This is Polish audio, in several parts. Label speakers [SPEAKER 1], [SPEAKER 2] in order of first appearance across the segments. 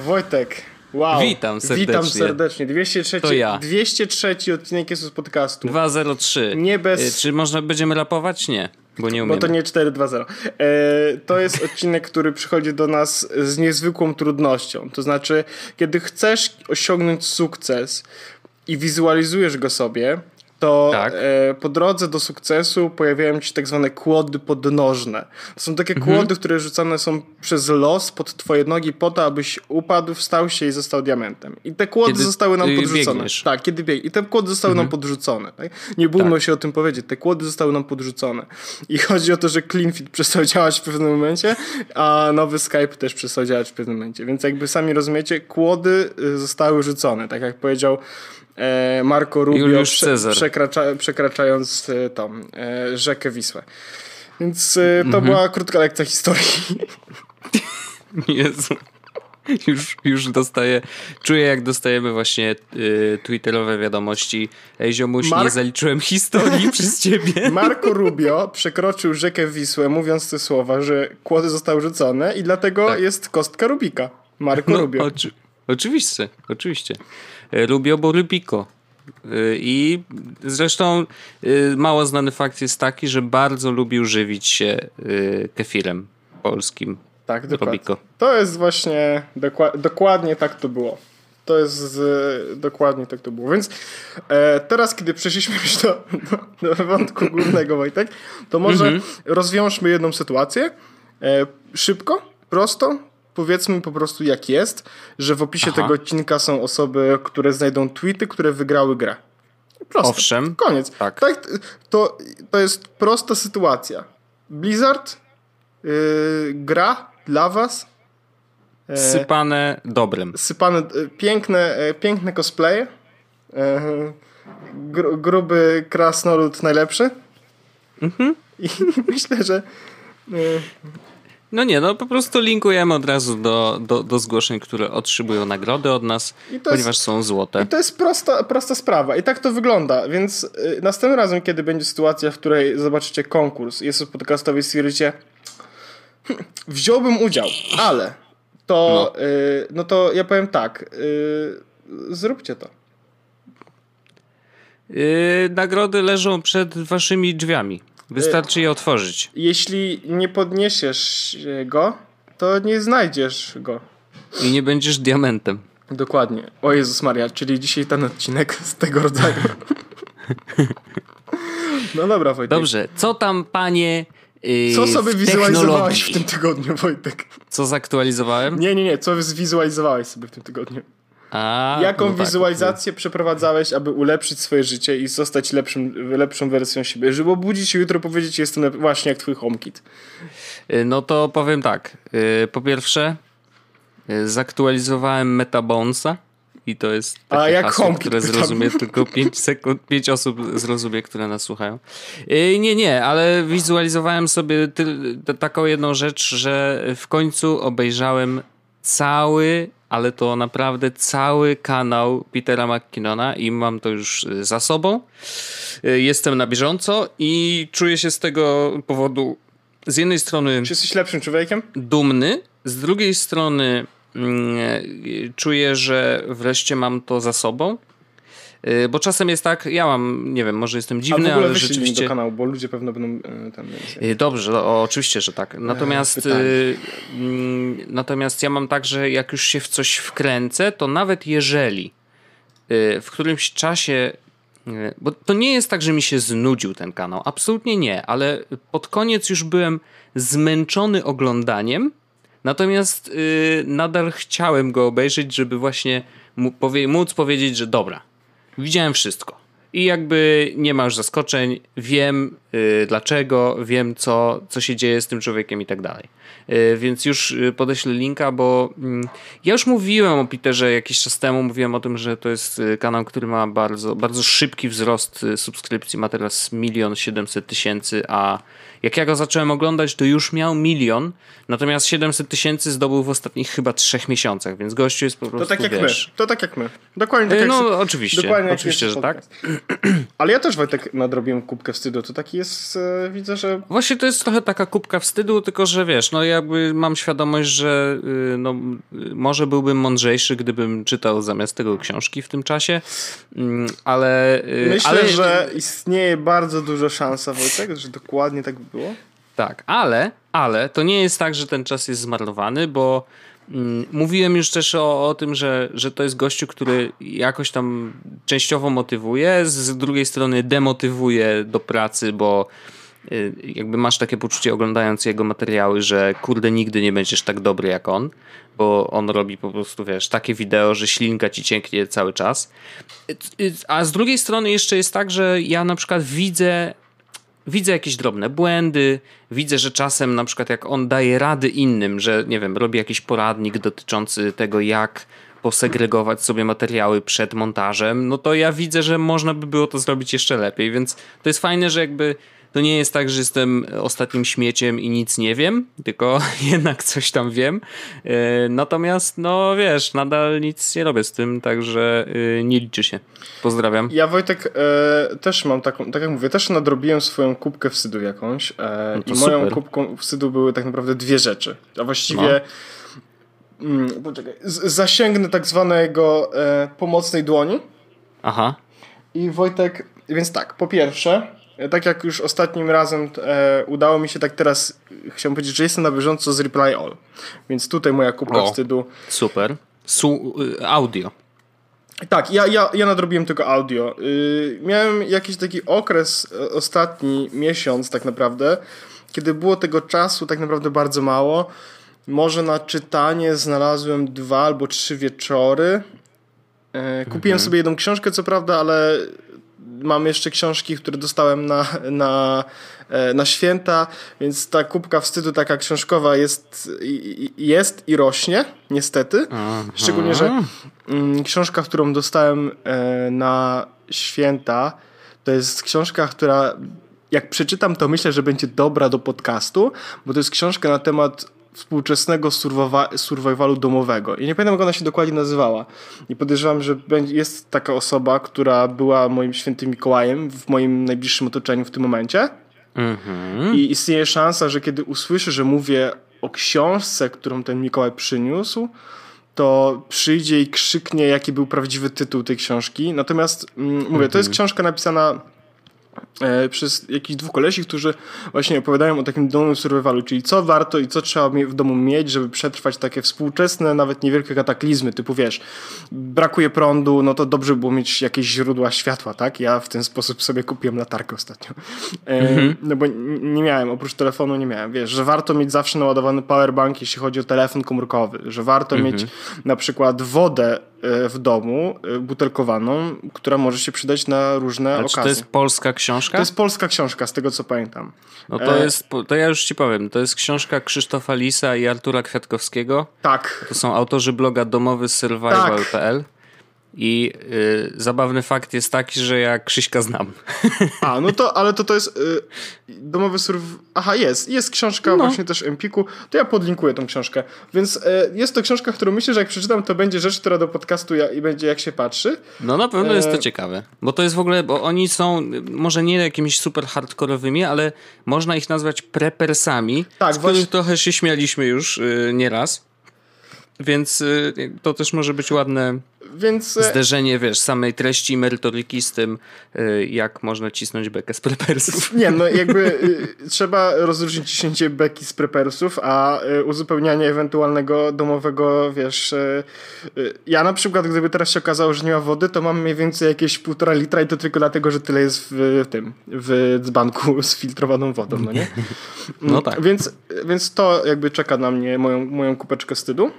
[SPEAKER 1] Wojtek. Wow.
[SPEAKER 2] Witam serdecznie.
[SPEAKER 1] Witam serdecznie. 203,
[SPEAKER 2] To ja.
[SPEAKER 1] 203 odcinek Jesus Podcastu.
[SPEAKER 2] 203.
[SPEAKER 1] Nie bez-
[SPEAKER 2] Y, Czy można będziemy rapować? Nie, bo nie
[SPEAKER 1] Bo
[SPEAKER 2] umiemy.
[SPEAKER 1] to nie 4-2-0. E, to jest odcinek, który przychodzi do nas z niezwykłą trudnością. To znaczy, kiedy chcesz osiągnąć sukces i wizualizujesz go sobie, to
[SPEAKER 2] Tak.
[SPEAKER 1] e, po drodze do sukcesu pojawiają ci tak zwane kłody podnożne. To są takie
[SPEAKER 2] Mhm.
[SPEAKER 1] kłody, które rzucane są przez los pod twoje nogi po to, abyś upadł, wstał się i został diamentem. I te kłody
[SPEAKER 2] Kiedy
[SPEAKER 1] zostały nam podrzucone.
[SPEAKER 2] biegniesz.
[SPEAKER 1] Tak, kiedy bieg. I te kłody zostały nam podrzucone. Tak? Nie bójmy
[SPEAKER 2] Tak.
[SPEAKER 1] się o tym powiedzieć. Te kłody zostały nam podrzucone. I chodzi o to, że CleanFit przestał działać w pewnym momencie, a nowy Skype też przestał działać w pewnym momencie. Więc jakby sami rozumiecie, kłody y, zostały rzucone. Tak jak powiedział Marco Rubio,
[SPEAKER 2] Cezar.
[SPEAKER 1] przekracza, przekraczając e, tą e, rzekę Wisłę. Więc e,
[SPEAKER 2] Mhm.
[SPEAKER 1] to była krótka lekcja historii.
[SPEAKER 2] Jezu. Już, już dostaję, czuję jak dostajemy właśnie y, twitterowe wiadomości. Ej ziomuś, nie
[SPEAKER 1] Mark-
[SPEAKER 2] zaliczyłem historii przez ciebie.
[SPEAKER 1] Marco Rubio przekroczył rzekę Wisłę, mówiąc te słowa, że kłody zostały rzucone i dlatego
[SPEAKER 2] Tak.
[SPEAKER 1] jest kostka Rubika. Marco
[SPEAKER 2] No,
[SPEAKER 1] Rubio.
[SPEAKER 2] oczy, oczywiście, oczywiście. E, Rubio bo Rubiko. Y, I zresztą y, mało znany fakt jest taki, że bardzo lubił żywić się kefirem polskim.
[SPEAKER 1] Tak, dokładnie. To jest właśnie dokła- dokładnie tak to było. To jest z, dokładnie tak to było. Więc e, teraz, kiedy przeszliśmy już do, do, do wątku głównego, Wojtek, to może
[SPEAKER 2] Mhm.
[SPEAKER 1] rozwiążmy jedną sytuację. E, szybko, prosto. Powiedzmy po prostu jak jest, że w opisie
[SPEAKER 2] Aha.
[SPEAKER 1] tego odcinka są osoby, które znajdą tweety, które wygrały grę. Proste.
[SPEAKER 2] Owszem.
[SPEAKER 1] Koniec.
[SPEAKER 2] Tak.
[SPEAKER 1] to, to jest prosta sytuacja. Blizzard yy, gra dla was e,
[SPEAKER 2] Sypane dobrem.
[SPEAKER 1] sypane, e, piękne, e, piękne cosplaye. Gru, gruby krasnolud najlepszy.
[SPEAKER 2] Mhm.
[SPEAKER 1] I myślę, że
[SPEAKER 2] No nie, no po prostu linkujemy od razu do, do, do zgłoszeń, które otrzymują nagrody od nas, ponieważ
[SPEAKER 1] jest-
[SPEAKER 2] są złote.
[SPEAKER 1] I to jest prosta, prosta sprawa. I tak to wygląda. Więc y, następnym razem, kiedy będzie sytuacja, w której zobaczycie konkurs, jest to podcastowy i stwierdzicie, "Hm, wziąłbym udział, ale to, no. no to ja powiem tak, y, zróbcie to.
[SPEAKER 2] Yy, nagrody leżą przed waszymi drzwiami. Wystarczy je otworzyć.
[SPEAKER 1] Jeśli nie podniesiesz go, to nie znajdziesz go.
[SPEAKER 2] I nie będziesz diamentem.
[SPEAKER 1] Dokładnie. O Jezus Maria, czyli dzisiaj ten odcinek z tego rodzaju. No dobra, Wojtek.
[SPEAKER 2] Dobrze, co tam panie yy,
[SPEAKER 1] Co sobie
[SPEAKER 2] w
[SPEAKER 1] wizualizowałeś w tym tygodniu, Wojtek?
[SPEAKER 2] Co zaktualizowałem?
[SPEAKER 1] Nie, nie, nie. Co zwizualizowałeś sobie w tym tygodniu?
[SPEAKER 2] A,
[SPEAKER 1] Jaką
[SPEAKER 2] no tak,
[SPEAKER 1] wizualizację przeprowadzałeś, aby ulepszyć swoje życie i zostać lepszym, lepszą wersją siebie? Żeby obudzić się jutro powiedzieć, jestem lep- właśnie jak twój HomeKit.
[SPEAKER 2] Yy, No to powiem tak. Yy, Po pierwsze, yy, zaktualizowałem Metabonsa. I to jest takie
[SPEAKER 1] A jak
[SPEAKER 2] hasło,
[SPEAKER 1] HomeKit
[SPEAKER 2] które zrozumie tylko 5 sekund, 5 osób zrozumie, które nas słuchają. Nie, nie, ale wizualizowałem sobie ty, taką jedną rzecz, że w końcu obejrzałem cały, ale to naprawdę cały kanał Petera McKinnona i mam to już y, za sobą. Y, Jestem na bieżąco i czuję się z tego powodu z jednej strony
[SPEAKER 1] Czy jesteś lepszym człowiekiem?
[SPEAKER 2] dumny, z drugiej strony mm, y, czuję, że wreszcie mam to za sobą. Y, Bo czasem jest tak, ja mam, nie wiem, może jestem dziwny, ale
[SPEAKER 1] link
[SPEAKER 2] rzeczywiście.
[SPEAKER 1] do kanału, bo ludzie pewno będą e, tam.
[SPEAKER 2] Y, Dobrze, no, o, oczywiście, że tak. Natomiast,
[SPEAKER 1] pytanie.
[SPEAKER 2] y, mm, natomiast ja mam tak, że jak już się w coś wkręcę, to nawet jeżeli y, w którymś czasie. y, Bo to nie jest tak, że mi się znudził ten kanał. Absolutnie nie, ale pod koniec już byłem zmęczony oglądaniem. Natomiast y, nadal chciałem go obejrzeć, żeby właśnie móc powiedzieć, że dobra, widziałem wszystko. I jakby nie ma już zaskoczeń, wiem dlaczego, wiem co, co się dzieje z tym człowiekiem i tak dalej. Y, więc już y, podeślę linka, bo mm, ja już mówiłem o Peterze jakiś czas temu, mówiłem o tym, że to jest y, kanał, który ma bardzo, bardzo szybki wzrost y, subskrypcji, ma teraz milion siedemset tysięcy, a jak ja go zacząłem oglądać, to już miał milion, natomiast 700 tysięcy zdobył w ostatnich chyba trzech miesiącach, więc gościu jest po
[SPEAKER 1] To
[SPEAKER 2] prostu,
[SPEAKER 1] tak jak
[SPEAKER 2] wiesz,
[SPEAKER 1] my. To tak jak my. Dokładnie tak
[SPEAKER 2] Y,
[SPEAKER 1] jak
[SPEAKER 2] No, oczywiście,
[SPEAKER 1] dokładnie
[SPEAKER 2] oczywiście, że tak.
[SPEAKER 1] podcast. Ale ja też Wojtek nadrobiłem kubkę wstydu. To taki jest jest, e, widzę, że...
[SPEAKER 2] Właśnie to jest trochę taka kubka wstydu, tylko że wiesz, no jakby mam świadomość, że y, no, y, może byłbym mądrzejszy, gdybym czytał zamiast tego książki w tym czasie, mm, ale...
[SPEAKER 1] Y, Myślę, ale... że istnieje bardzo duża szansa, Wojtek, że dokładnie tak by było.
[SPEAKER 2] Tak, ale, ale to nie jest tak, że ten czas jest zmarnowany, bo Mówiłem już też o, o tym, że, że to jest gościu, który jakoś tam częściowo motywuje, z drugiej strony demotywuje do pracy, bo y, jakby masz takie poczucie oglądając jego materiały, że kurde nigdy nie będziesz tak dobry jak on, bo on robi po prostu, wiesz, takie wideo, że ślinka ci cięknie cały czas. Y, a z drugiej strony jeszcze jest tak, że ja na przykład widzę widzę jakieś drobne błędy, widzę, że czasem na przykład jak on daje rady innym, że nie wiem, robi jakiś poradnik dotyczący tego, jak posegregować sobie materiały przed montażem, no to ja widzę, że można by było to zrobić jeszcze lepiej, więc to jest fajne, że jakby to nie jest tak, że jestem ostatnim śmieciem i nic nie wiem, tylko jednak coś tam wiem. E, natomiast, no wiesz, nadal nic nie robię z tym, także e, nie liczy się. Pozdrawiam.
[SPEAKER 1] Ja Wojtek e, też mam taką, tak jak mówię, też nadrobiłem swoją kubkę wstydu jakąś e, no i moją super. kubką wstydu były tak naprawdę dwie rzeczy. A właściwie no. mm, poczekaj, zasięgnę tak zwanego e, pomocnej dłoni.
[SPEAKER 2] Aha.
[SPEAKER 1] I Wojtek, więc tak, po pierwsze tak jak już ostatnim razem e, udało mi się, tak teraz chciałem powiedzieć, że jestem na bieżąco z Reply All. Więc tutaj moja kubka o, wstydu.
[SPEAKER 2] Super. Su y, audio.
[SPEAKER 1] Tak, ja, ja, ja nadrobiłem tylko audio. Yy, miałem jakiś taki okres, e, ostatni miesiąc tak naprawdę, kiedy było tego czasu tak naprawdę bardzo mało. Może na czytanie znalazłem dwa albo trzy wieczory. Yy, kupiłem mhm. sobie jedną książkę, co prawda, ale mam jeszcze książki, które dostałem na, na, e, na święta, więc ta kubka wstydu taka książkowa jest, jest i rośnie, niestety. Aha. Szczególnie, że mm, książka, którą dostałem e, na święta, to jest książka, która jak przeczytam, to myślę, że będzie dobra do podcastu, bo to jest książka na temat współczesnego survivalu domowego. I nie pamiętam, jak ona się dokładnie nazywała. I podejrzewam, że jest taka osoba, która była moim świętym Mikołajem w moim najbliższym otoczeniu w tym momencie. Mhm. I istnieje szansa, że kiedy usłyszy, że mówię o książce, którą ten Mikołaj przyniósł, to przyjdzie i krzyknie, jaki był prawdziwy tytuł tej książki. Natomiast mm, mówię, mhm. to jest mhm. książka napisana przez jakichś dwóch kolesi, którzy właśnie opowiadają o takim domowym survivalu, czyli co warto i co trzeba w domu mieć, żeby przetrwać takie współczesne, nawet niewielkie kataklizmy, typu wiesz, brakuje prądu, no to dobrze było mieć jakieś źródła światła, tak? Ja w ten sposób sobie kupiłem latarkę ostatnio. Mhm. No bo nie miałem, oprócz telefonu nie miałem, wiesz, że warto mieć zawsze naładowany powerbank, jeśli chodzi o telefon komórkowy, że warto mhm. mieć na przykład wodę E, w domu, e, butelkowaną, która może się przydać na różne Ale okazje.
[SPEAKER 2] To jest polska książka?
[SPEAKER 1] To jest polska książka, z tego co pamiętam.
[SPEAKER 2] No to e... jest, to ja już ci powiem, to jest książka Krzysztofa Lisa i Artura Kwiatkowskiego.
[SPEAKER 1] Tak.
[SPEAKER 2] To są autorzy bloga domowy survival.pl. Tak. I y, zabawny fakt jest taki, że ja Krzyśka znam.
[SPEAKER 1] A, no to, ale to to jest y, domowy surf... Aha, jest. Jest książka no. właśnie też Empiku. To ja podlinkuję tą książkę. Więc y, jest to książka, którą myślę, że jak przeczytam, to będzie rzecz, która do podcastu ja, i będzie jak się patrzy.
[SPEAKER 2] No na pewno jest to e, ciekawe. Bo to jest w ogóle, bo oni są może nie jakimiś super hardkorowymi, ale można ich nazwać prepersami. Tak, z właśnie... trochę się śmialiśmy już y, nieraz. Więc y, to też może być ładne więc... E, Zderzenie, wiesz, samej treści i merytoryki z tym, e, jak można cisnąć bekę z prepersów.
[SPEAKER 1] Nie, no jakby e, trzeba rozróżnić ciśnięcie beki z prepersów, a uzupełnianie ewentualnego domowego, wiesz... Ja na przykład, gdyby teraz się okazało, że nie ma wody, to mam mniej więcej jakieś półtora litra i to tylko dlatego, że tyle jest w tym, w dzbanku z filtrowaną wodą, no nie?
[SPEAKER 2] No tak.
[SPEAKER 1] Więc, więc to jakby czeka na mnie moją, moją kupeczkę wstydu.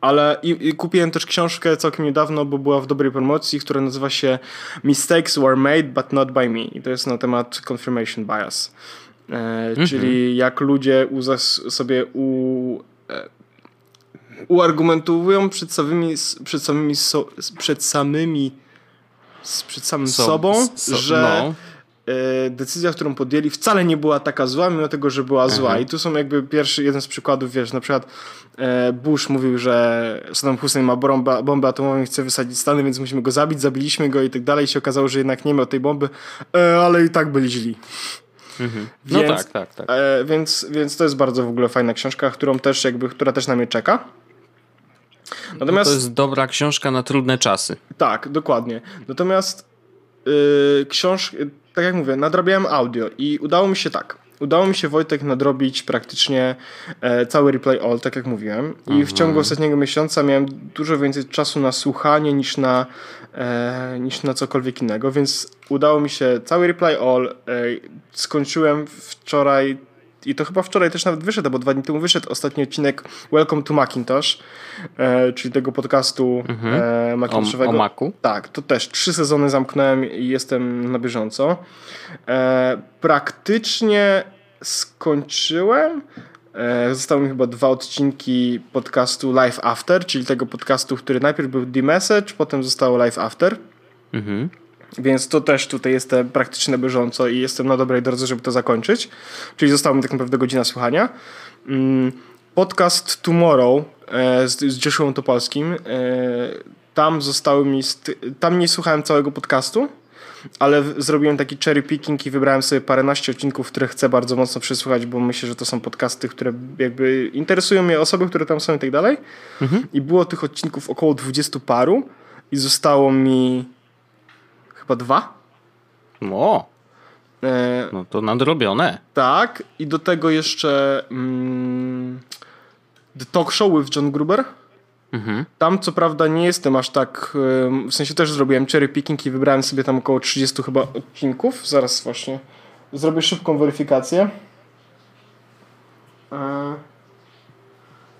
[SPEAKER 1] Ale i, i, kupiłem też książkę całkiem niedawno, bo była w dobrej promocji, która nazywa się Mistakes were made, but not by me. I to jest na temat confirmation bias. E, mhm. Czyli jak ludzie sobie u, e, uargumentują przed samymi, przed samymi, so, przed samymi przed samym so, sobą, so, że, e, decyzja, którą podjęli, wcale nie była taka zła, mimo tego, że była zła.
[SPEAKER 2] Mhm.
[SPEAKER 1] I tu są jakby pierwszy, jeden z przykładów, wiesz, na przykład e, Bush mówił, że Saddam Hussein ma bombę, bombę atomową i chce wysadzić Stany, więc musimy go zabić, zabiliśmy go i tak dalej. I się okazało, że jednak nie miał tej bomby, e, ale i tak byli źli.
[SPEAKER 2] No
[SPEAKER 1] Więc-
[SPEAKER 2] tak, tak, tak.
[SPEAKER 1] E, więc, więc to jest bardzo w ogóle fajna książka, którą też jakby, która też na mnie czeka. Natomiast
[SPEAKER 2] To jest dobra książka na trudne czasy.
[SPEAKER 1] tak, dokładnie. Natomiast yy, książ... tak jak mówię, nadrabiałem audio i udało mi się tak. Udało mi się Wojtek nadrobić praktycznie e, cały replay all, tak jak mówiłem. I w ciągu ostatniego miesiąca miałem dużo więcej czasu na słuchanie niż na, e, niż na cokolwiek innego, więc udało mi się cały replay all. E, skończyłem wczoraj i to chyba wczoraj też nawet wyszedł, bo dwa dni temu wyszedł ostatni odcinek Welcome to Macintosh, e, czyli tego podcastu e,
[SPEAKER 2] O,
[SPEAKER 1] Macintoshowego.
[SPEAKER 2] o Macu.
[SPEAKER 1] Tak, to też trzy sezony zamknąłem i jestem na bieżąco. E, praktycznie skończyłem. E, zostały mi chyba dwa odcinki podcastu Live After, czyli tego podcastu, który najpierw był The Message, potem zostało Live After.
[SPEAKER 2] Mhm.
[SPEAKER 1] Więc to też tutaj jestem praktycznie bieżąco i jestem na dobrej drodze, żeby to zakończyć. Czyli została mi tak naprawdę godzina słuchania. Mm, Podcast Tomorrow e, z, z Joshua Topolskim. E, tam zostały mi. Tam nie słuchałem całego podcastu, ale zrobiłem taki cherry picking i wybrałem sobie paręnaście odcinków, które chcę bardzo mocno przesłuchać, bo myślę, że to są podcasty, które jakby interesują mnie osoby, które tam są i tak dalej. I było tych odcinków około 20 paru i zostało mi chyba dwa.
[SPEAKER 2] O,
[SPEAKER 1] E,
[SPEAKER 2] no to nadrobione.
[SPEAKER 1] tak, i do tego jeszcze mm, The Talk Show with John Gruber.
[SPEAKER 2] Mhm.
[SPEAKER 1] Tam co prawda nie jestem aż tak, w sensie też zrobiłem cherry picking i wybrałem sobie tam około 30 chyba odcinków. Zaraz właśnie zrobię szybką weryfikację. E,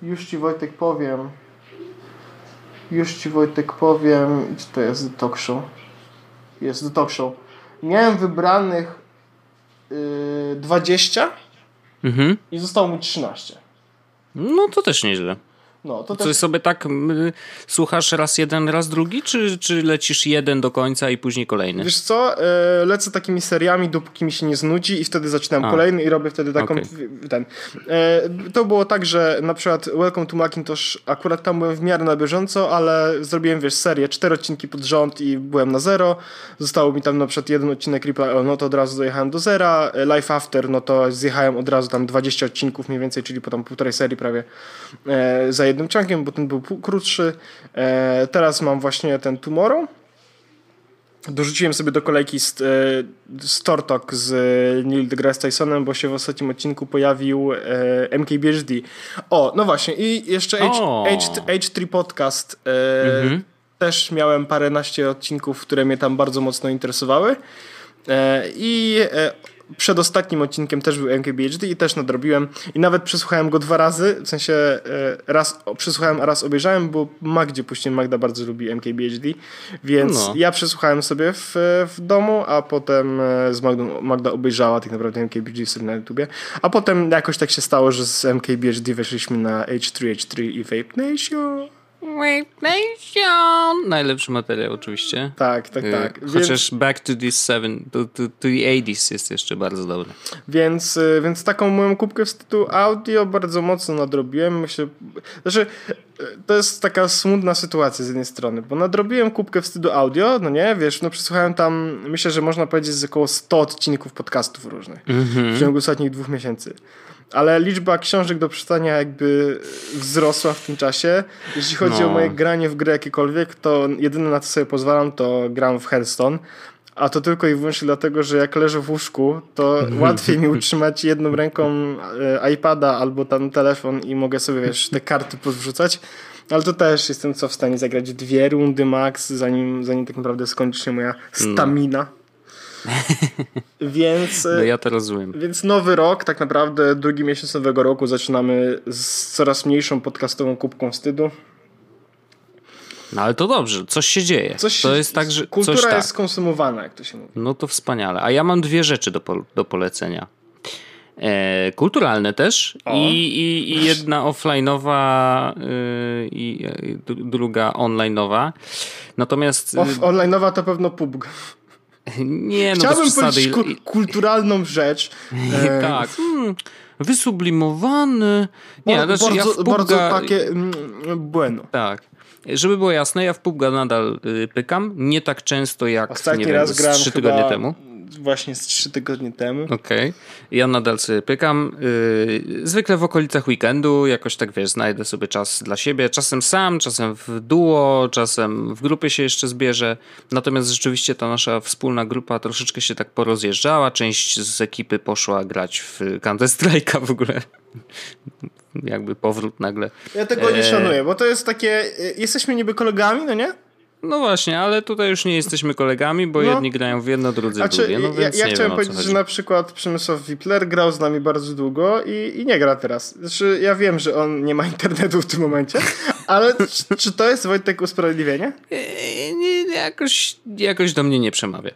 [SPEAKER 1] już ci Wojtek powiem. Już ci Wojtek powiem. Gdzie to jest The Talk Show? Jest The Talk Show. Miałem wybranych y, 20
[SPEAKER 2] Mhm.
[SPEAKER 1] i zostało mi 13.
[SPEAKER 2] No to też nieźle.
[SPEAKER 1] No, to
[SPEAKER 2] Ty
[SPEAKER 1] też...
[SPEAKER 2] sobie tak słuchasz raz jeden, raz drugi, czy, czy lecisz jeden do końca i później kolejny?
[SPEAKER 1] Wiesz co, e, lecę takimi seriami, dopóki mi się nie znudzi i wtedy zaczynam
[SPEAKER 2] A.
[SPEAKER 1] kolejny i robię wtedy taką w- ten. E, to było tak, że na przykład Welcome to Macintosh akurat tam byłem w miarę na bieżąco, ale zrobiłem wiesz serię, cztery odcinki pod rząd i byłem na zero. Zostało mi tam na przykład jeden odcinek All, no to od razu dojechałem do zera. E, Life After, no to zjechałem od razu tam 20 odcinków mniej więcej, czyli potem półtorej serii prawie e, za jednym chunkiem, bo ten był krótszy. E, teraz mam właśnie ten Tomorrow. Dorzuciłem sobie do kolejki st, e, Stortok z e, Neil deGrasse Tysonem, bo się w ostatnim odcinku pojawił e, MKBHD. O, no właśnie i jeszcze H. H, H3 Podcast. E,
[SPEAKER 2] Mhm.
[SPEAKER 1] Też miałem paręnaście odcinków, które mnie tam bardzo mocno interesowały. E, I przed ostatnim odcinkiem też był MKBHD i też nadrobiłem. I nawet przesłuchałem go dwa razy, w sensie e, raz przesłuchałem, a raz obejrzałem, bo Magdzie puściłem, Magda bardzo lubi MKBHD, więc
[SPEAKER 2] No.
[SPEAKER 1] ja przesłuchałem sobie w, w domu, a potem e, z Magdą, Magda obejrzała tak naprawdę MKBHD sobie na YouTubie, a potem jakoś tak się stało, że z MKBHD weszliśmy na H3, H3 i Vape Nation.
[SPEAKER 2] Nation! Najlepszy materiał oczywiście.
[SPEAKER 1] Tak, tak,
[SPEAKER 2] Y,
[SPEAKER 1] tak. Więc-
[SPEAKER 2] Chociaż Back to the Seven, to, to, to the 80s jest jeszcze bardzo dobry.
[SPEAKER 1] Więc, y, więc taką moją kubkę wstydu audio bardzo mocno nadrobiłem. Myślę, znaczy, y, to jest taka smutna sytuacja z jednej strony, bo nadrobiłem kubkę wstydu audio, no nie, wiesz, no przesłuchałem tam, myślę, że można powiedzieć z około 100 odcinków podcastów różnych w ciągu ostatnich dwóch miesięcy. Ale liczba książek do przeczytania jakby wzrosła w tym czasie. Jeśli chodzi
[SPEAKER 2] No.
[SPEAKER 1] o moje granie w gry jakiekolwiek, to jedyne na co sobie pozwalam, to gram w Hearthstone. A to tylko i wyłącznie dlatego, że jak leżę w łóżku, to łatwiej mi utrzymać jedną ręką e, iPada albo tam telefon i mogę sobie, wiesz, te karty pozwrzucać. Ale to też jestem co w stanie zagrać dwie rundy max, zanim, zanim tak naprawdę skończy się moja stamina. Więc...
[SPEAKER 2] No ja to rozumiem.
[SPEAKER 1] Więc nowy rok, tak naprawdę drugi miesiąc nowego roku zaczynamy z coraz mniejszą podcastową kubką wstydu.
[SPEAKER 2] No ale to dobrze, coś się dzieje.
[SPEAKER 1] Coś
[SPEAKER 2] to jest tak, że
[SPEAKER 1] Kultura
[SPEAKER 2] tak.
[SPEAKER 1] jest skonsumowana, jak to się mówi.
[SPEAKER 2] No to wspaniale. A ja mam dwie rzeczy do, do polecenia. E, kulturalne też i, i, i jedna offline'owa y, i dru- druga online'owa. Natomiast y,
[SPEAKER 1] Off- Online'owa to pewno PUBG.
[SPEAKER 2] Nie, no
[SPEAKER 1] Chciałbym
[SPEAKER 2] bez przesady.
[SPEAKER 1] powiedzieć ku- kulturalną rzecz. E,
[SPEAKER 2] tak. Hmm, wysublimowany. Nie,
[SPEAKER 1] Bar-
[SPEAKER 2] znaczy ja w
[SPEAKER 1] bardzo, bardzo takie mm, bueno.
[SPEAKER 2] Tak. Żeby było jasne, ja w PUBG'a nadal y, pykam. Nie tak często jak,
[SPEAKER 1] Ostatni
[SPEAKER 2] nie
[SPEAKER 1] raz
[SPEAKER 2] wiem, z
[SPEAKER 1] grałem
[SPEAKER 2] 3
[SPEAKER 1] chyba
[SPEAKER 2] tygodnie temu.
[SPEAKER 1] Właśnie z trzy tygodnie temu.
[SPEAKER 2] Okej. Ja nadal sobie pykam. Yy, zwykle w okolicach weekendu, jakoś tak wiesz, znajdę sobie czas dla siebie. Czasem sam, czasem w duo, czasem w grupie się jeszcze zbierze. Natomiast rzeczywiście ta nasza wspólna grupa troszeczkę się tak porozjeżdżała. Część z ekipy poszła grać w Counter Strike'a w ogóle. Jakby powrót nagle.
[SPEAKER 1] Ja tego nie
[SPEAKER 2] E,
[SPEAKER 1] szanuję, bo to jest takie. e, Jesteśmy niby kolegami, no nie?
[SPEAKER 2] No właśnie, ale tutaj już nie jesteśmy kolegami, bo
[SPEAKER 1] No.
[SPEAKER 2] jedni grają w jedno, drudzy w
[SPEAKER 1] Znaczy,
[SPEAKER 2] drugie. No
[SPEAKER 1] ja,
[SPEAKER 2] więc
[SPEAKER 1] ja
[SPEAKER 2] nie
[SPEAKER 1] chciałem
[SPEAKER 2] wiem,
[SPEAKER 1] powiedzieć, że na przykład Przemysław Wipler grał z nami bardzo długo i, i nie gra teraz. Znaczy, ja wiem, że on nie ma internetu w tym momencie, ale czy, czy to jest Wojtek usprawiedliwienie?
[SPEAKER 2] Eee, nie, jakoś, jakoś do mnie nie przemawia.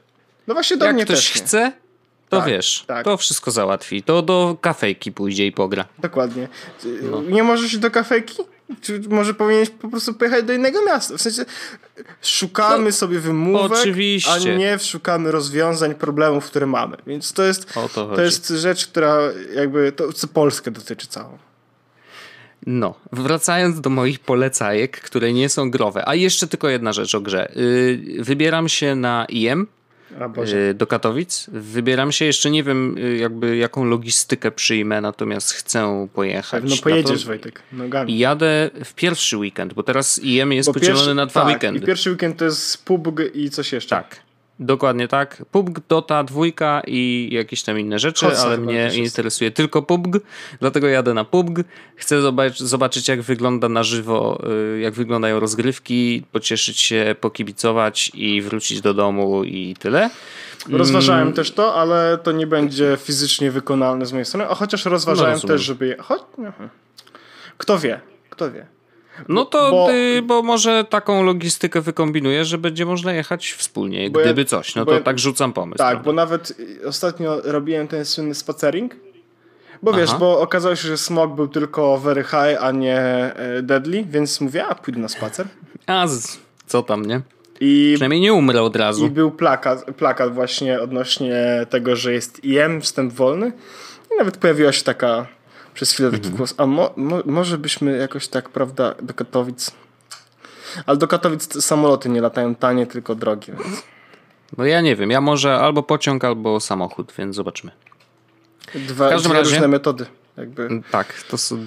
[SPEAKER 1] No właśnie do
[SPEAKER 2] Jak
[SPEAKER 1] mnie
[SPEAKER 2] ktoś
[SPEAKER 1] też nie.
[SPEAKER 2] chce, to
[SPEAKER 1] Tak,
[SPEAKER 2] wiesz,
[SPEAKER 1] tak.
[SPEAKER 2] to wszystko załatwi. To do kafejki pójdzie i pogra.
[SPEAKER 1] Dokładnie.
[SPEAKER 2] No.
[SPEAKER 1] Nie możesz iść do kafejki? Czy może powinieneś po prostu pojechać do innego miasta? W sensie szukamy sobie wymówek,
[SPEAKER 2] No, oczywiście.
[SPEAKER 1] a nie szukamy rozwiązań problemów, które mamy. Więc to jest,
[SPEAKER 2] to
[SPEAKER 1] to jest rzecz, która jakby to co Polskę dotyczy całą.
[SPEAKER 2] No, wracając do moich polecajek, które nie są growe. A jeszcze tylko jedna rzecz o grze. Yy, wybieram się na IM do Katowic. Wybieram się, jeszcze nie wiem yy, jakby jaką logistykę przyjmę, natomiast chcę pojechać.
[SPEAKER 1] No pojedziesz,
[SPEAKER 2] to-
[SPEAKER 1] Wojtek, nogami.
[SPEAKER 2] I jadę w pierwszy weekend, bo teraz IM jest
[SPEAKER 1] Bo
[SPEAKER 2] podzielony
[SPEAKER 1] pierwszy-
[SPEAKER 2] na dwa
[SPEAKER 1] tak,
[SPEAKER 2] weekendy.
[SPEAKER 1] I pierwszy weekend to jest PUBG i coś jeszcze.
[SPEAKER 2] Tak. Dokładnie tak. PUBG, Dota, dwójka i jakieś tam inne rzeczy, ale mnie interesuje tylko PUBG, dlatego jadę na PUBG. Chcę zobaczyć, zobaczyć jak wygląda na żywo, y, jak wyglądają rozgrywki, pocieszyć się, pokibicować i wrócić do domu i tyle.
[SPEAKER 1] Rozważałem
[SPEAKER 2] Mm.
[SPEAKER 1] też to, ale to nie będzie fizycznie wykonalne z mojej strony, a chociaż rozważałem
[SPEAKER 2] No,
[SPEAKER 1] też, żeby... Je... Choć... Kto wie, kto wie.
[SPEAKER 2] No to,
[SPEAKER 1] Bo-
[SPEAKER 2] bo, bo może taką logistykę wykombinuję, że będzie można jechać wspólnie,
[SPEAKER 1] Bo ja-
[SPEAKER 2] gdyby coś. No to
[SPEAKER 1] ja-
[SPEAKER 2] tak rzucam pomysł.
[SPEAKER 1] Tak,
[SPEAKER 2] prawda?
[SPEAKER 1] bo nawet ostatnio robiłem ten słynny spacering, bo wiesz,
[SPEAKER 2] Aha.
[SPEAKER 1] bo okazało się, że smog był tylko very high, a nie e, deadly, więc mówię, a pójdę na spacer.
[SPEAKER 2] A z, co tam, nie?
[SPEAKER 1] I,
[SPEAKER 2] Przynajmniej nie umrę od razu.
[SPEAKER 1] I był plakat, plakat właśnie odnośnie tego, że jest IM, wstęp wolny. I nawet pojawiła się taka przez chwilę taki
[SPEAKER 2] Mhm.
[SPEAKER 1] głos, a mo, mo, może byśmy jakoś tak, prawda, do Katowic... Ale do Katowic samoloty nie latają tanie, tylko drogie. Więc
[SPEAKER 2] Bo ja nie wiem, ja może albo pociąg, albo samochód, więc zobaczymy.
[SPEAKER 1] dwa,
[SPEAKER 2] W każdym
[SPEAKER 1] dwie
[SPEAKER 2] razie-
[SPEAKER 1] różne metody. Jakby.
[SPEAKER 2] Tak, to są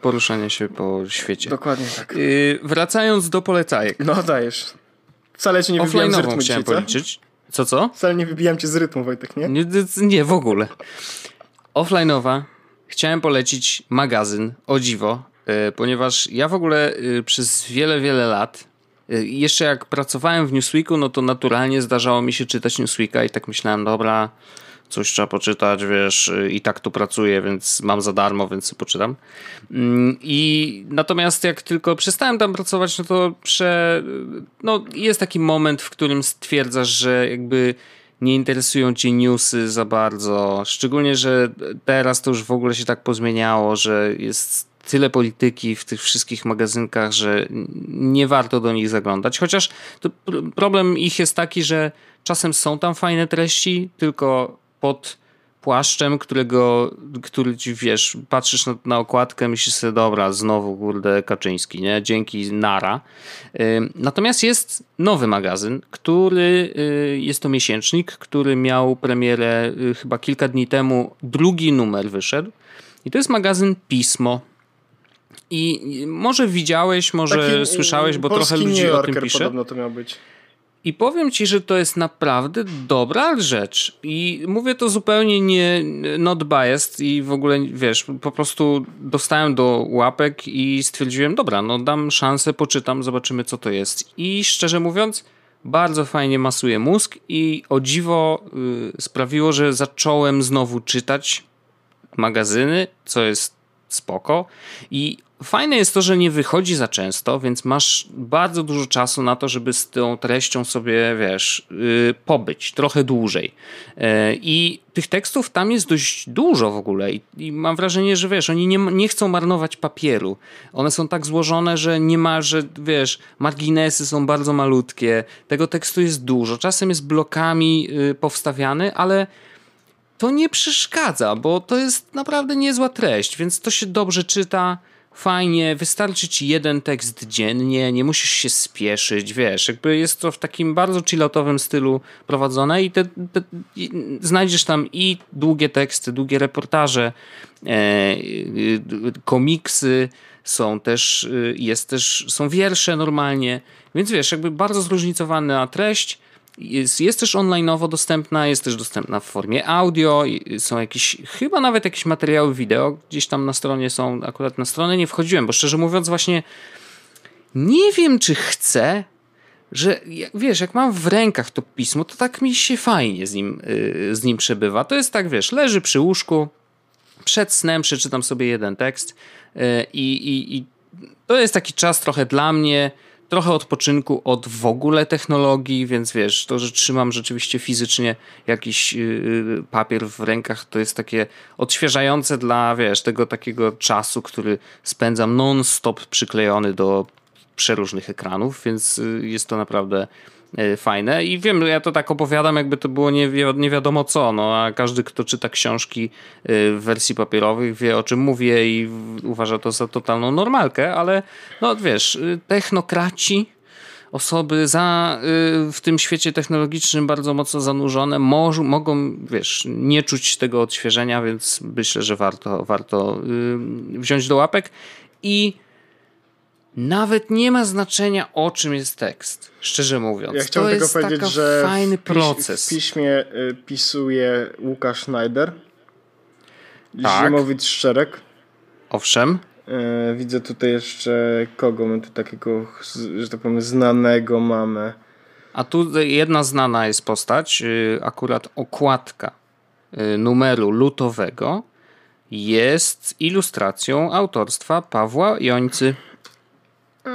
[SPEAKER 2] poruszanie się po świecie.
[SPEAKER 1] Dokładnie tak.
[SPEAKER 2] Yy, wracając do polecajek.
[SPEAKER 1] No dajesz. Wcale cię nie wybijam z rytmu
[SPEAKER 2] chciałem
[SPEAKER 1] dzisiaj,
[SPEAKER 2] policzyć. Co, co?
[SPEAKER 1] Wcale nie wybijam cię z rytmu, Wojtek, nie?
[SPEAKER 2] Nie, nie, w ogóle. Offline'owa. Chciałem polecić magazyn, o dziwo, yy, ponieważ ja w ogóle yy, przez wiele, wiele lat, yy, jeszcze jak pracowałem w Newsweeku, no to naturalnie zdarzało mi się czytać Newsweeka i tak myślałem, dobra, coś trzeba poczytać, wiesz, i tak tu pracuję, więc mam za darmo, więc poczytam. Mm, I natomiast jak tylko przestałem tam pracować, no to prze, no jest taki moment, w którym stwierdzasz, że jakby nie interesują cię newsy za bardzo. Szczególnie, że teraz to już w ogóle się tak pozmieniało, że jest tyle polityki w tych wszystkich magazynkach, że nie warto do nich zaglądać. Chociaż problem ich jest taki, że czasem są tam fajne treści, tylko pod płaszczem, którego, który ci wiesz, patrzysz na, na okładkę, myślisz sobie, dobra, znowu kurde Kaczyński, nie? Dzięki, nara. Natomiast jest nowy magazyn, który y, jest to miesięcznik, który miał premierę y, chyba kilka dni temu. Drugi numer wyszedł. I to jest magazyn Pismo. I y, może widziałeś, może
[SPEAKER 1] Taki,
[SPEAKER 2] słyszałeś, bo trochę ludzi
[SPEAKER 1] New
[SPEAKER 2] o tym pisze.
[SPEAKER 1] podobno to miał być.
[SPEAKER 2] I powiem ci, że to jest naprawdę dobra rzecz. I mówię to zupełnie nie not biased i w ogóle, wiesz, po prostu dostałem do łapek i stwierdziłem, dobra, no dam szansę, poczytam, zobaczymy co to jest. I szczerze mówiąc, bardzo fajnie masuje mózg i o dziwo y, sprawiło, że zacząłem znowu czytać magazyny, co jest spoko. I fajne jest to, że nie wychodzi za często, więc masz bardzo dużo czasu na to, żeby z tą treścią sobie, wiesz, yy, pobyć trochę dłużej. Yy, I tych tekstów tam jest dość dużo w ogóle I, i, mam wrażenie, że wiesz, oni nie, nie chcą marnować papieru. One są tak złożone, że nie ma, że wiesz, marginesy są bardzo malutkie, tego tekstu jest dużo, czasem jest blokami yy, powstawiany, ale to nie przeszkadza, bo to jest naprawdę niezła treść, więc to się dobrze czyta fajnie, wystarczy ci jeden tekst dziennie, nie musisz się spieszyć, wiesz, jakby jest to w takim bardzo chilloutowym stylu prowadzone i te, te, i znajdziesz tam i długie teksty, długie reportaże, e, e komiksy, są też, e, jest też, są wiersze normalnie, więc wiesz, jakby bardzo zróżnicowana treść, jest, jest też online'owo dostępna, jest też dostępna w formie audio, są jakieś, chyba nawet jakieś materiały wideo gdzieś tam na stronie są, akurat na stronę nie wchodziłem, bo szczerze mówiąc właśnie nie wiem czy chcę, że wiesz, jak mam w rękach to pismo, to tak mi się fajnie z nim, yy, z nim przebywa. To jest tak, wiesz, leży przy łóżku, przed snem przeczytam sobie jeden tekst yy, i, i to jest taki czas trochę dla mnie, trochę odpoczynku od w ogóle technologii, więc wiesz, to, że trzymam rzeczywiście fizycznie jakiś yy, papier w rękach, to jest takie odświeżające dla, wiesz, tego takiego czasu, który spędzam non-stop przyklejony do przeróżnych ekranów, więc yy, jest to naprawdę fajne. I wiem, ja to tak opowiadam, jakby to było nie, wi nie wiadomo co, no a każdy, kto czyta książki e, w wersji papierowych wie o czym mówię i uważa to za totalną normalkę, ale no wiesz, y, technokraci, osoby za, y, w tym świecie technologicznym bardzo mocno zanurzone mo mogą, wiesz, nie czuć tego odświeżenia, więc myślę, że warto, warto y, wziąć do łapek i nawet nie ma znaczenia, o czym jest tekst, szczerze mówiąc.
[SPEAKER 1] Ja chciałbym
[SPEAKER 2] to
[SPEAKER 1] tylko powiedzieć, że
[SPEAKER 2] fajny proces.
[SPEAKER 1] W piśmie y, pisuje Łukasz Schneider, tak. Zimowicz Szczerek.
[SPEAKER 2] Owszem.
[SPEAKER 1] Y, widzę tutaj jeszcze kogo my tu takiego, że tak powiem, znanego mamy.
[SPEAKER 2] A tu jedna znana jest postać, y, akurat okładka numeru lutowego jest ilustracją autorstwa Pawła Jońcy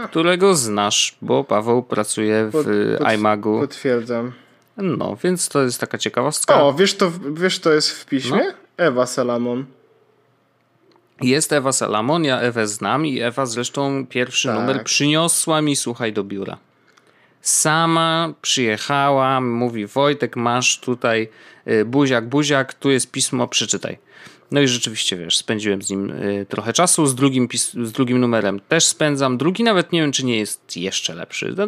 [SPEAKER 2] którego znasz, bo Paweł pracuje w pod, pod, iMagu.
[SPEAKER 1] Potwierdzam.
[SPEAKER 2] No, więc to jest taka ciekawostka.
[SPEAKER 1] O, wiesz to, wiesz to jest w piśmie? No. Ewa Salamon.
[SPEAKER 2] Jest Ewa Salamon, ja Ewę znam i Ewa zresztą pierwszy tak. numer przyniosła mi, słuchaj, do biura. Sama przyjechała, mówi Wojtek, masz tutaj y, buziak, buziak, tu jest pismo, przeczytaj. No i rzeczywiście, wiesz, spędziłem z nim y, trochę czasu, z drugim, z drugim numerem też spędzam. Drugi nawet nie wiem, czy nie jest jeszcze lepszy. No,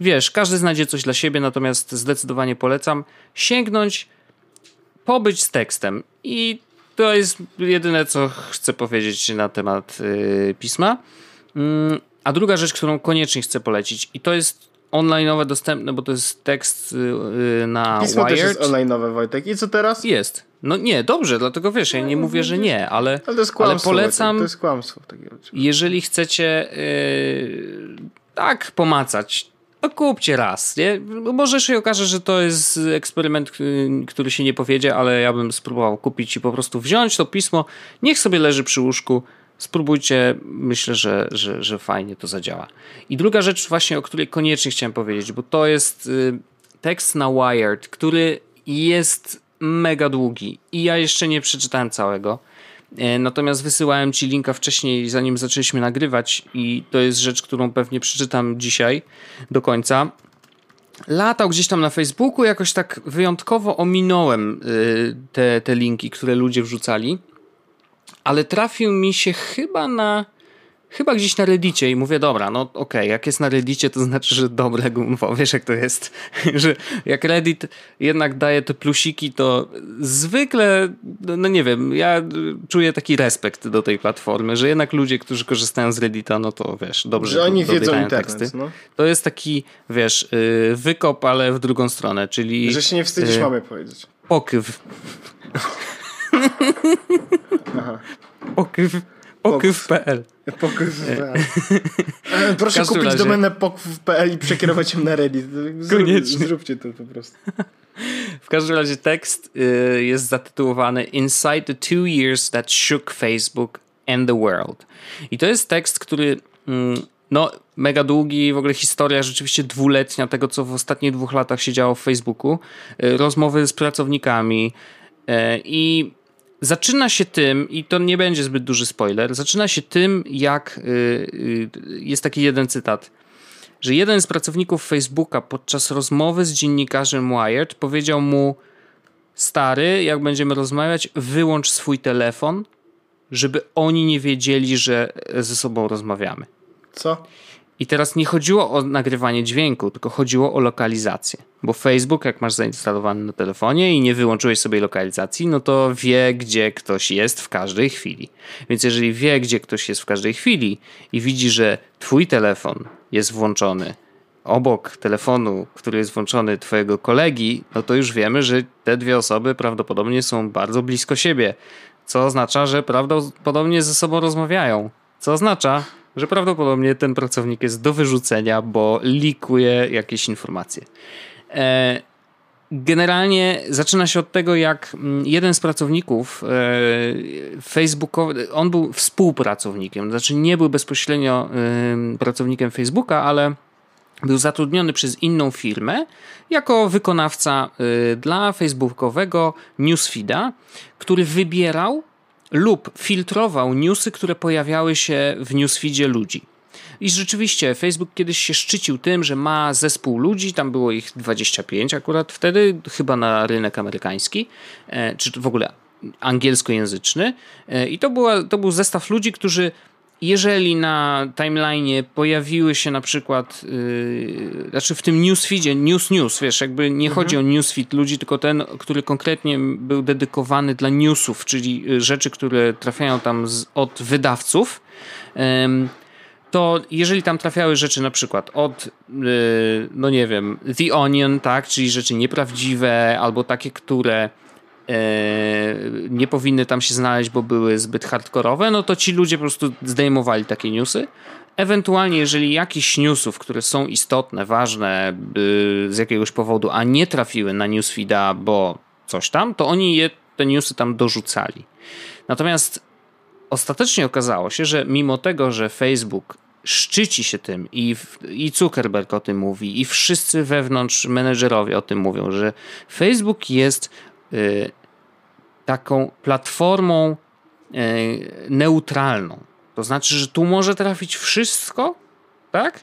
[SPEAKER 2] wiesz, każdy znajdzie coś dla siebie, natomiast zdecydowanie polecam sięgnąć, pobyć z tekstem. I to jest jedyne, co chcę powiedzieć na temat yy, pisma. Yy, a druga rzecz, którą koniecznie chcę polecić, i to jest online'owe dostępne, bo to jest tekst yy, na
[SPEAKER 1] Pismo
[SPEAKER 2] Wired.
[SPEAKER 1] też jest online'owe, Wojtek. I co teraz?
[SPEAKER 2] Jest. No nie, dobrze, dlatego wiesz, ja nie mówię, że nie, ale, ale, to jest kłamstwo, ale polecam.
[SPEAKER 1] To jest kłamstwo.
[SPEAKER 2] jeżeli chcecie yy, tak pomacać, to kupcie raz. Nie? Może się okaże, że to jest eksperyment, który się nie powiedzie, ale ja bym spróbował kupić i po prostu wziąć to pismo, niech sobie leży przy łóżku, spróbujcie, myślę, że, że, że fajnie to zadziała. I druga rzecz właśnie, o której koniecznie chciałem powiedzieć, bo to jest y, tekst na Wired, który jest mega długi i ja jeszcze nie przeczytałem całego. E, natomiast wysyłałem ci linka wcześniej, zanim zaczęliśmy nagrywać, i to jest rzecz, którą pewnie przeczytam dzisiaj do końca. Latał gdzieś tam na Facebooku, jakoś tak wyjątkowo ominąłem y, te, te linki, które ludzie wrzucali, ale trafił mi się chyba na chyba gdzieś na Reddicie i mówię, dobra, no okej, okay, jak jest na Reddicie, to znaczy, że dobre gumbo, wiesz jak to jest, że jak Reddit jednak daje te plusiki, to zwykle, no nie wiem, ja czuję taki respekt do tej platformy, że jednak ludzie, którzy korzystają z Reddita, no to wiesz, dobrze
[SPEAKER 1] Że oni wiedzą internet, teksty. No.
[SPEAKER 2] To jest taki, wiesz, y, wykop, ale w drugą stronę, czyli...
[SPEAKER 1] Że się nie wstydzisz, y, mamy powiedzieć.
[SPEAKER 2] Pokyw. Aha. Pokyw. Pokyw.pl
[SPEAKER 1] e, Proszę kupić razie... domenę pokyw.pl i przekierować ją na Reddit. Koniecznie. Zróbcie to po prostu.
[SPEAKER 2] W każdym razie tekst y, jest zatytułowany Inside the two years that shook Facebook and the world. I to jest tekst, który mm, no, mega długi, w ogóle historia rzeczywiście dwuletnia tego, co w ostatnich dwóch latach się działo w Facebooku. Y, rozmowy z pracownikami y, i zaczyna się tym, i to nie będzie zbyt duży spoiler, zaczyna się tym, jak y, jest taki jeden cytat, że jeden z pracowników Facebooka podczas rozmowy z dziennikarzem Wired powiedział mu: Stary, jak będziemy rozmawiać, wyłącz swój telefon, żeby oni nie wiedzieli, że ze sobą rozmawiamy.
[SPEAKER 1] Co?
[SPEAKER 2] I teraz nie chodziło o nagrywanie dźwięku, tylko chodziło o lokalizację. Bo Facebook, jak masz zainstalowany na telefonie i nie wyłączyłeś sobie lokalizacji, no to wie, gdzie ktoś jest w każdej chwili. Więc jeżeli wie, gdzie ktoś jest w każdej chwili i widzi, że twój telefon jest włączony obok telefonu, który jest włączony twojego kolegi, no to już wiemy, że te dwie osoby prawdopodobnie są bardzo blisko siebie. Co oznacza, że prawdopodobnie ze sobą rozmawiają. Co oznacza, że prawdopodobnie ten pracownik jest do wyrzucenia, bo likuje jakieś informacje. E, generalnie zaczyna się od tego, jak mm, jeden z pracowników e, Facebookowy, on był współpracownikiem, znaczy nie był bezpośrednio pracownikiem Facebooka, ale był zatrudniony przez inną firmę jako wykonawca e, dla facebookowego newsfeeda, który wybierał lub filtrował newsy, które pojawiały się w newsfeedzie ludzi. I rzeczywiście Facebook kiedyś się szczycił tym, że ma zespół ludzi, tam było ich 25 akurat wtedy, chyba na rynek amerykański, e, czy w ogóle angielskojęzyczny. E, I to, była, to był zestaw ludzi, którzy jeżeli na timeline pojawiły się na przykład, yy, znaczy w tym newsfeedzie, news news, wiesz, jakby nie mhm. chodzi o newsfeed ludzi, tylko ten, który konkretnie był dedykowany dla newsów, czyli y, rzeczy, które trafiają tam z, od wydawców, yy, to jeżeli tam trafiały rzeczy na przykład od, yy, no nie wiem, The Onion, tak, czyli rzeczy nieprawdziwe, albo takie, które nie powinny tam się znaleźć, bo były zbyt hardkorowe, no to ci ludzie po prostu zdejmowali takie newsy. Ewentualnie, jeżeli jakiś newsów, które są istotne, ważne z jakiegoś powodu, a nie trafiły na newsfeeda, bo coś tam, to oni je, te newsy tam dorzucali. Natomiast ostatecznie okazało się, że mimo tego, że Facebook szczyci się tym i, i Zuckerberg o tym mówi, i wszyscy wewnątrz menedżerowie o tym mówią, że Facebook jest taką platformą y, neutralną. To znaczy, że tu może trafić wszystko, tak?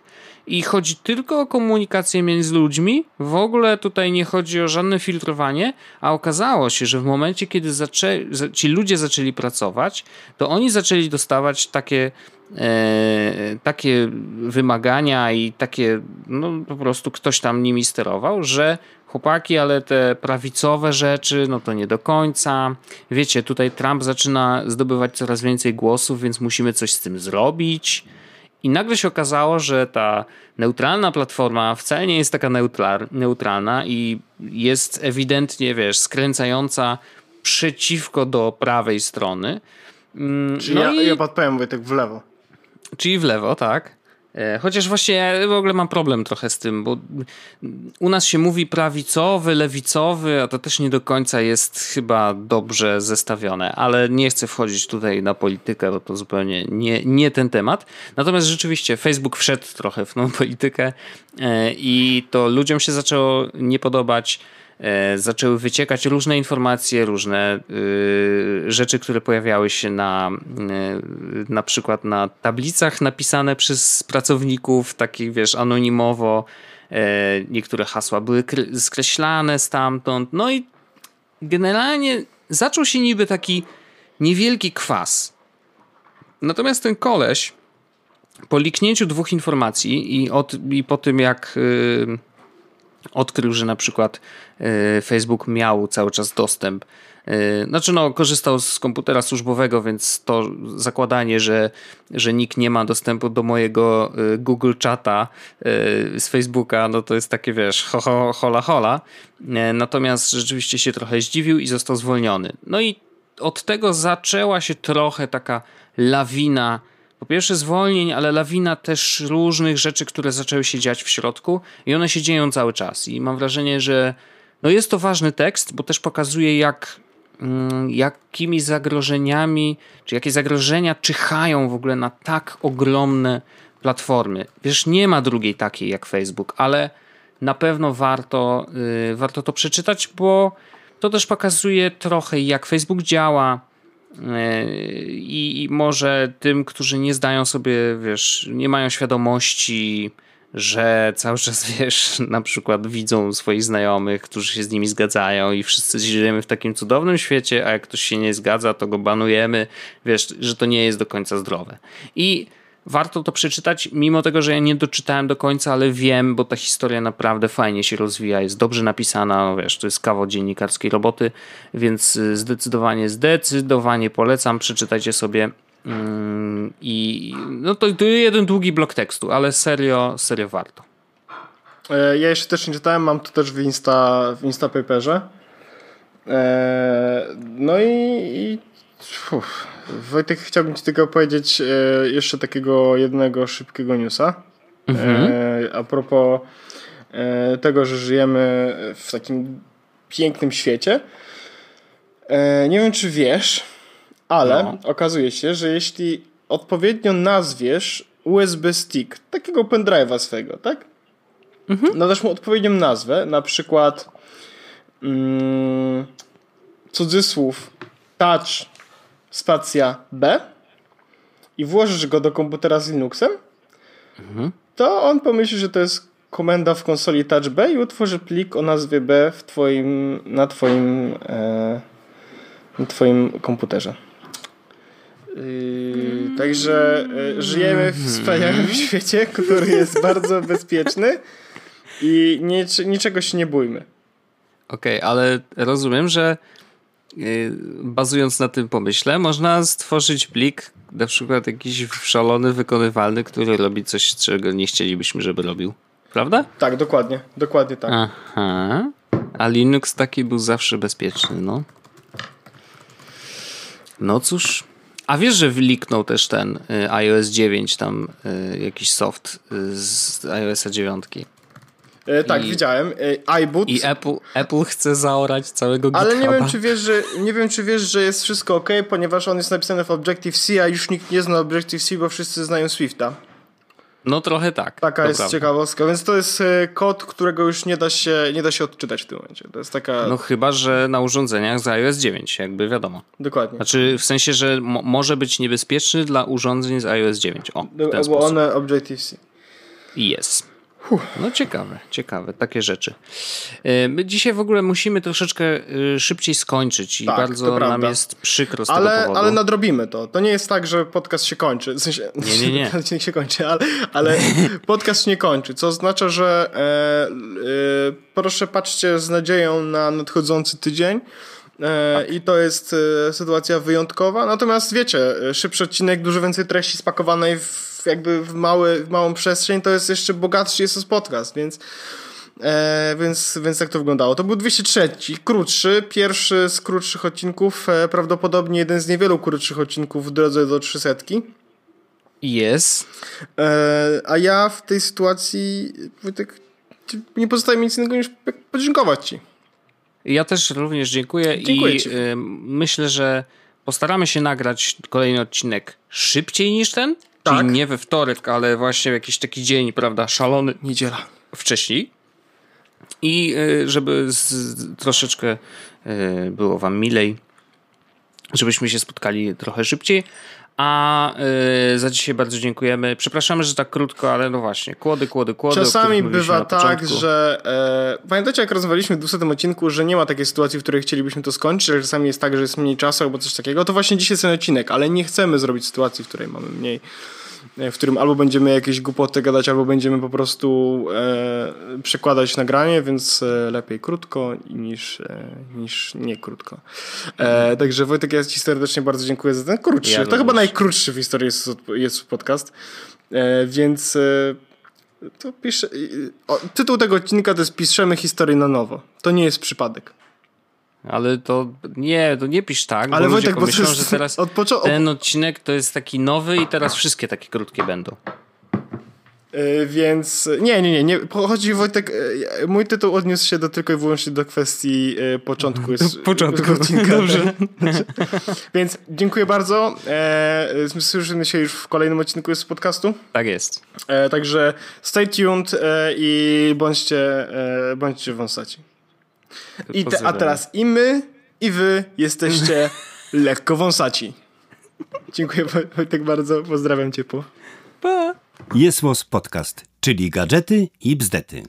[SPEAKER 2] I chodzi tylko o komunikację między ludźmi. W ogóle tutaj nie chodzi o żadne filtrowanie, a okazało się, że w momencie, kiedy zaczę... ci ludzie zaczęli pracować, to oni zaczęli dostawać takie, takie wymagania i takie, no po prostu ktoś tam nimi sterował, że chłopaki, ale te prawicowe rzeczy, no to nie do końca. Wiecie, tutaj Trump zaczyna zdobywać coraz więcej głosów, więc musimy coś z tym zrobić. I nagle się okazało, że ta neutralna platforma wcale nie jest taka neutralna i jest ewidentnie, wiesz, skręcająca przeciwko do prawej strony.
[SPEAKER 1] Mm, Czyli no ja, i... ja podpowiem, mówię tak w lewo.
[SPEAKER 2] Czyli w lewo, tak. E, chociaż właśnie ja w ogóle mam problem trochę z tym, bo u nas się mówi prawicowy, lewicowy, a to też nie do końca jest chyba dobrze zestawione, ale nie chcę wchodzić tutaj na politykę, bo to zupełnie nie, nie ten temat. Natomiast rzeczywiście Facebook wszedł trochę w tą politykę e, i to ludziom się zaczęło nie podobać. E, zaczęły wyciekać różne informacje, różne y, rzeczy, które pojawiały się na y, na przykład na tablicach napisane przez pracowników, takich wiesz, anonimowo. E, niektóre hasła były skreślane stamtąd. No i generalnie zaczął się niby taki niewielki kwas. Natomiast ten koleś po liknięciu dwóch informacji i, od, i po tym jak y, odkrył, że na przykład e, Facebook miał cały czas dostęp. E, znaczy, no, korzystał z komputera służbowego, więc to zakładanie, że, że nikt nie ma dostępu do mojego e, Google Chata z Facebooka, no to jest takie, wiesz, ho, ho, hola, hola. Natomiast rzeczywiście się trochę zdziwił i został zwolniony. No i od tego zaczęła się trochę taka lawina po pierwsze zwolnień, ale lawina też różnych rzeczy, które zaczęły się dziać w środku i one się dzieją cały czas. I mam wrażenie, że no jest to ważny tekst, bo też pokazuje, jak mm, jakimi zagrożeniami, czy jakie zagrożenia czyhają w ogóle na tak ogromne platformy. Wiesz, nie ma drugiej takiej jak Facebook, ale na pewno warto, yy, warto to przeczytać, bo to też pokazuje trochę jak Facebook działa, i, I, może tym, którzy nie zdają sobie, wiesz, nie mają świadomości, że cały czas, wiesz, na przykład widzą swoich znajomych, którzy się z nimi zgadzają i wszyscy żyjemy w takim cudownym świecie, a jak ktoś się nie zgadza, to go banujemy, wiesz, że to nie jest do końca zdrowe. I warto to przeczytać, mimo tego, że ja nie doczytałem do końca, ale wiem, bo ta historia naprawdę fajnie się rozwija, jest dobrze napisana, no wiesz, to jest kawał dziennikarskiej roboty, więc zdecydowanie, zdecydowanie polecam, przeczytajcie sobie mm, i no to, to jeden długi blok tekstu, ale serio, serio warto.
[SPEAKER 1] E, ja jeszcze też nie czytałem, mam to też w Insta, w Instapaperze. E, no i, i uf, Wojtek, chciałbym Ci tylko powiedzieć e, jeszcze takiego jednego szybkiego newsa. Mhm. E, a propos e, tego, że żyjemy w takim pięknym świecie. Nie wiem, czy wiesz, ale no. okazuje się, że jeśli odpowiednio nazwiesz USB stick, takiego pendrive'a swego, tak? Mhm. Nadasz mu odpowiednią nazwę, na przykład mm, cudzysłów touch spacja B i włożysz go do komputera z Linuxem, mhm. to on pomyśli, że to jest komenda w konsoli Touch B i utworzy plik o nazwie B w twoim, na twoim e, na twoim komputerze. Yy, także e, żyjemy w wspaniałym świecie, który jest bardzo bezpieczny i nic, niczego się nie bójmy.
[SPEAKER 2] Okej, okay, ale rozumiem, że bazując na tym pomyśle, można stworzyć plik, na przykład jakiś szalony, wykonywalny, który robi coś, czego nie chcielibyśmy, żeby robił. Prawda?
[SPEAKER 1] Tak, dokładnie. Dokładnie tak.
[SPEAKER 2] Aha. A Linux taki był zawsze bezpieczny, no. No cóż. A wiesz, że wyliknął też ten y, iOS 9, tam y, jakiś soft z iOS 9.
[SPEAKER 1] E, tak, I, widziałem. E, iBoot.
[SPEAKER 2] I Apple, Apple chce zaorać całego
[SPEAKER 1] Ale nie wiem, czy wiesz, że, nie wiem, czy wiesz, że jest wszystko ok, ponieważ on jest napisany w Objective-C, a już nikt nie zna Objective-C, bo wszyscy znają Swifta.
[SPEAKER 2] No trochę tak.
[SPEAKER 1] Taka jest prawda. ciekawostka, więc to jest e, kod, którego już nie da, się, nie da się odczytać w tym momencie. To jest taka...
[SPEAKER 2] No chyba, że na urządzeniach z iOS 9, jakby wiadomo.
[SPEAKER 1] Dokładnie.
[SPEAKER 2] Znaczy w sensie, że może być niebezpieczny dla urządzeń z iOS 9. O, w ten
[SPEAKER 1] Bo
[SPEAKER 2] sposób.
[SPEAKER 1] one Objective-C.
[SPEAKER 2] Jest. No ciekawe, ciekawe, takie rzeczy. E, my dzisiaj w ogóle musimy troszeczkę e, szybciej skończyć i tak, bardzo nam jest przykro z
[SPEAKER 1] ale,
[SPEAKER 2] tego powodu.
[SPEAKER 1] Ale nadrobimy to. To nie jest tak, że podcast się kończy. W sensie,
[SPEAKER 2] nie, nie, nie.
[SPEAKER 1] nie się kończy, ale, ale podcast się nie kończy, co oznacza, że e, e, proszę patrzcie z nadzieją na nadchodzący tydzień. E, tak. I to jest sytuacja wyjątkowa. Natomiast wiecie, szybszy odcinek, dużo więcej treści spakowanej w jakby w, mały, w małą przestrzeń, to jest jeszcze bogatszy jest podcast, więc, e, więc, więc tak to wyglądało. To był 203, krótszy, pierwszy z krótszych odcinków, e, prawdopodobnie jeden z niewielu krótszych odcinków w drodze do 300.
[SPEAKER 2] Jest.
[SPEAKER 1] E, a ja w tej sytuacji Wojtek, nie pozostaje mi nic innego niż podziękować Ci.
[SPEAKER 2] Ja też również dziękuję, dziękuję i y, myślę, że postaramy się nagrać kolejny odcinek szybciej niż ten, tak. Czyli nie we wtorek, ale właśnie w jakiś taki dzień, prawda, szalony.
[SPEAKER 1] Niedziela.
[SPEAKER 2] Wcześniej. I y, żeby z, troszeczkę y, było wam milej, żebyśmy się spotkali trochę szybciej. A y, za dzisiaj bardzo dziękujemy. Przepraszamy, że tak krótko, ale no właśnie, kłody, kłody, kłody.
[SPEAKER 1] Czasami bywa tak, że e, pamiętacie jak rozmawialiśmy w 200 odcinku, że nie ma takiej sytuacji, w której chcielibyśmy to skończyć, że czasami jest tak, że jest mniej czasu albo coś takiego. To właśnie dzisiaj jest ten odcinek, ale nie chcemy zrobić sytuacji, w której mamy mniej w którym albo będziemy jakieś głupoty gadać, albo będziemy po prostu e, przekładać nagranie, więc e, lepiej krótko niż, e, niż nie krótko. E, także Wojtek, ja Ci serdecznie bardzo dziękuję za ten krótszy. Ja to chyba najkrótszy w historii jest, jest podcast. E, więc e, to pisze, o, tytuł tego odcinka to jest Piszemy historię na nowo. To nie jest przypadek.
[SPEAKER 2] Ale to nie, to nie pisz tak, Ale bo Wojtek, ludzie pomyślą, że teraz ten odcinek to jest taki nowy i teraz wszystkie takie krótkie będą.
[SPEAKER 1] E, więc nie, nie, nie, nie. Chodzi Wojtek, e, mój tytuł odniósł się do, tylko i wyłącznie do kwestii e, początku. Jest,
[SPEAKER 2] początku, odcinka, dobrze.
[SPEAKER 1] więc dziękuję bardzo. E, słyszymy się już w kolejnym odcinku z podcastu.
[SPEAKER 2] Tak jest.
[SPEAKER 1] E, także stay tuned e, i bądźcie, bądźcie wąsaci. I te, a teraz i my, i wy jesteście lekko wąsaci. Dziękuję Wojtek bardzo, pozdrawiam ciepło.
[SPEAKER 2] Pa!
[SPEAKER 3] Jest Podcast, czyli gadżety i bzdety.